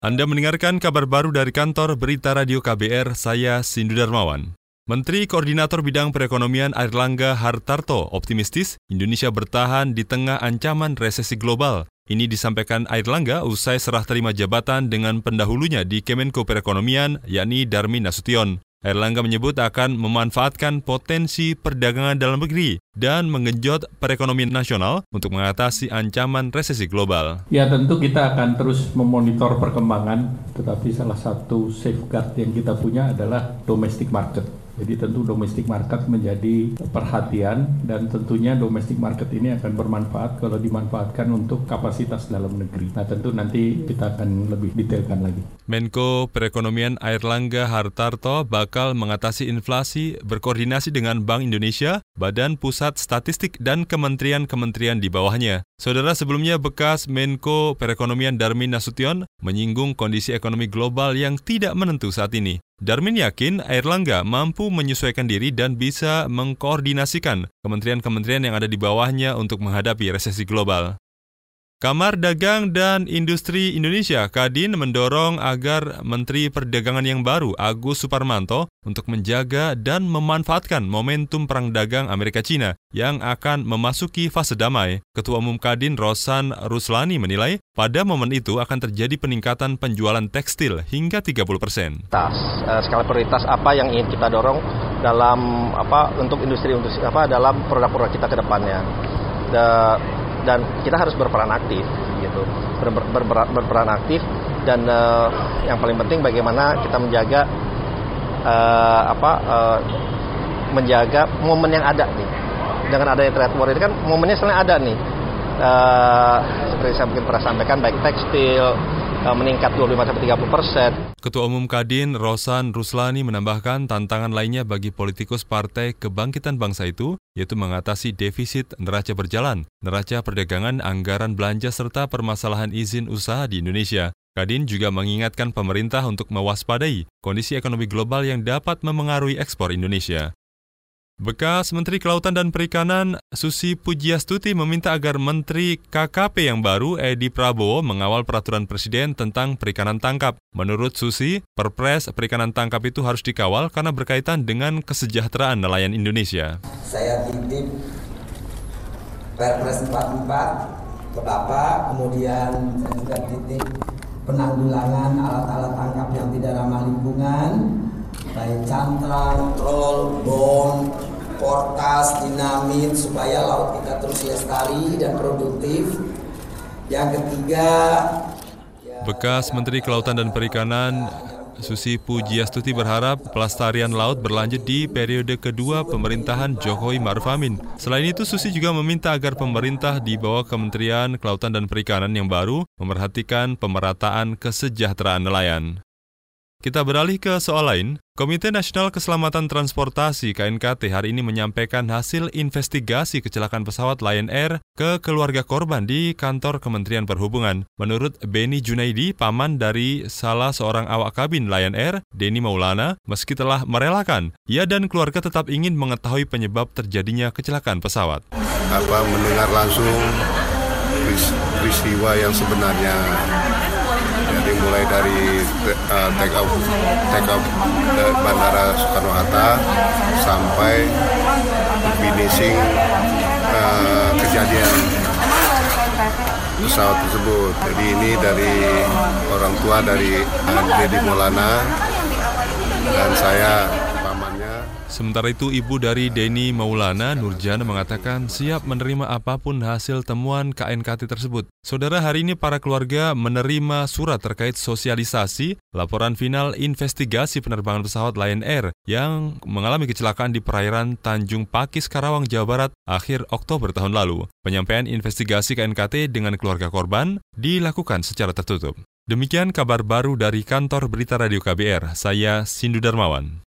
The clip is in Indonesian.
Anda mendengarkan kabar baru dari kantor Berita Radio KBR, saya Sindu Darmawan. Menteri Koordinator Bidang Perekonomian Airlangga Hartarto optimistis Indonesia bertahan di tengah ancaman resesi global. Ini disampaikan Airlangga usai serah terima jabatan dengan pendahulunya di Kemenko Perekonomian, yakni Darmin Nasution. Erlangga menyebut akan memanfaatkan potensi perdagangan dalam negeri dan menggenjot perekonomian nasional untuk mengatasi ancaman resesi global. Ya tentu kita akan terus memonitor perkembangan, tetapi salah satu safeguard yang kita punya adalah domestic market. Jadi tentu domestic market menjadi perhatian dan tentunya domestic market ini akan bermanfaat kalau dimanfaatkan untuk kapasitas dalam negeri. Nah tentu nanti kita akan lebih detailkan lagi. Menko Perekonomian Airlangga Hartarto bakal mengatasi inflasi berkoordinasi dengan Bank Indonesia, Badan Pusat Statistik dan kementerian-kementerian di bawahnya. Saudara sebelumnya bekas Menko Perekonomian Darmin Nasution menyinggung kondisi ekonomi global yang tidak menentu saat ini. Darmin yakin Airlangga mampu menyesuaikan diri dan bisa mengkoordinasikan kementerian-kementerian yang ada di bawahnya untuk menghadapi resesi global. Kamar Dagang dan Industri Indonesia Kadin mendorong agar Menteri Perdagangan yang baru Agus Suparmanto untuk menjaga dan memanfaatkan momentum perang dagang Amerika Cina yang akan memasuki fase damai. Ketua Umum Kadin Rosan Ruslani menilai pada momen itu akan terjadi peningkatan penjualan tekstil hingga 30 persen. Eh, skala prioritas apa yang ingin kita dorong dalam apa untuk industri industri apa dalam produk-produk kita ke depannya dan kita harus berperan aktif gitu. Ber, ber, ber, berperan aktif dan uh, yang paling penting bagaimana kita menjaga uh, apa uh, menjaga momen yang ada nih. Dengan adanya trade war itu kan momennya selain ada nih. Uh, seperti saya mungkin pernah sampaikan baik tekstil meningkat 25-30 persen. Ketua Umum Kadin Rosan Ruslani menambahkan tantangan lainnya bagi politikus Partai Kebangkitan Bangsa itu, yaitu mengatasi defisit neraca berjalan, neraca perdagangan, anggaran belanja, serta permasalahan izin usaha di Indonesia. Kadin juga mengingatkan pemerintah untuk mewaspadai kondisi ekonomi global yang dapat memengaruhi ekspor Indonesia. Bekas Menteri Kelautan dan Perikanan Susi Pujiastuti meminta agar Menteri KKP yang baru Edi Prabowo mengawal peraturan Presiden tentang perikanan tangkap. Menurut Susi, Perpres perikanan tangkap itu harus dikawal karena berkaitan dengan kesejahteraan nelayan Indonesia. Saya titip Perpres 44 ke Bapak, kemudian saya juga titip penanggulangan alat-alat tangkap yang tidak ramah lingkungan, baik cantrang, troll, bom, portas, dinamit supaya laut kita terus lestari dan produktif. Yang ketiga, ya, Bekas Menteri Kelautan dan Perikanan Susi Pujiastuti berharap pelestarian laut berlanjut di periode kedua pemerintahan Jokowi Maruf Amin. Selain itu, Susi juga meminta agar pemerintah di bawah Kementerian Kelautan dan Perikanan yang baru memerhatikan pemerataan kesejahteraan nelayan. Kita beralih ke soal lain. Komite Nasional Keselamatan Transportasi KNKT hari ini menyampaikan hasil investigasi kecelakaan pesawat Lion Air ke keluarga korban di kantor Kementerian Perhubungan. Menurut Beni Junaidi, paman dari salah seorang awak kabin Lion Air, Denny Maulana, meski telah merelakan, ia dan keluarga tetap ingin mengetahui penyebab terjadinya kecelakaan pesawat. Apa mendengar langsung peristiwa yang sebenarnya jadi mulai dari uh, take off take off uh, bandara Soekarno Hatta sampai finishing uh, kejadian pesawat tersebut. Jadi ini dari orang tua dari uh, Dedi Maulana dan saya Sementara itu, ibu dari Denny Maulana, Nurjana, mengatakan siap menerima apa pun hasil temuan KNKT tersebut. Saudara, hari ini para keluarga menerima surat terkait sosialisasi laporan final investigasi penerbangan pesawat Lion Air yang mengalami kecelakaan di perairan Tanjung Pakis, Karawang, Jawa Barat akhir Oktober tahun lalu. Penyampaian investigasi KNKT dengan keluarga korban dilakukan secara tertutup. Demikian kabar baru dari kantor Berita Radio KBR. Saya Sindu Darmawan.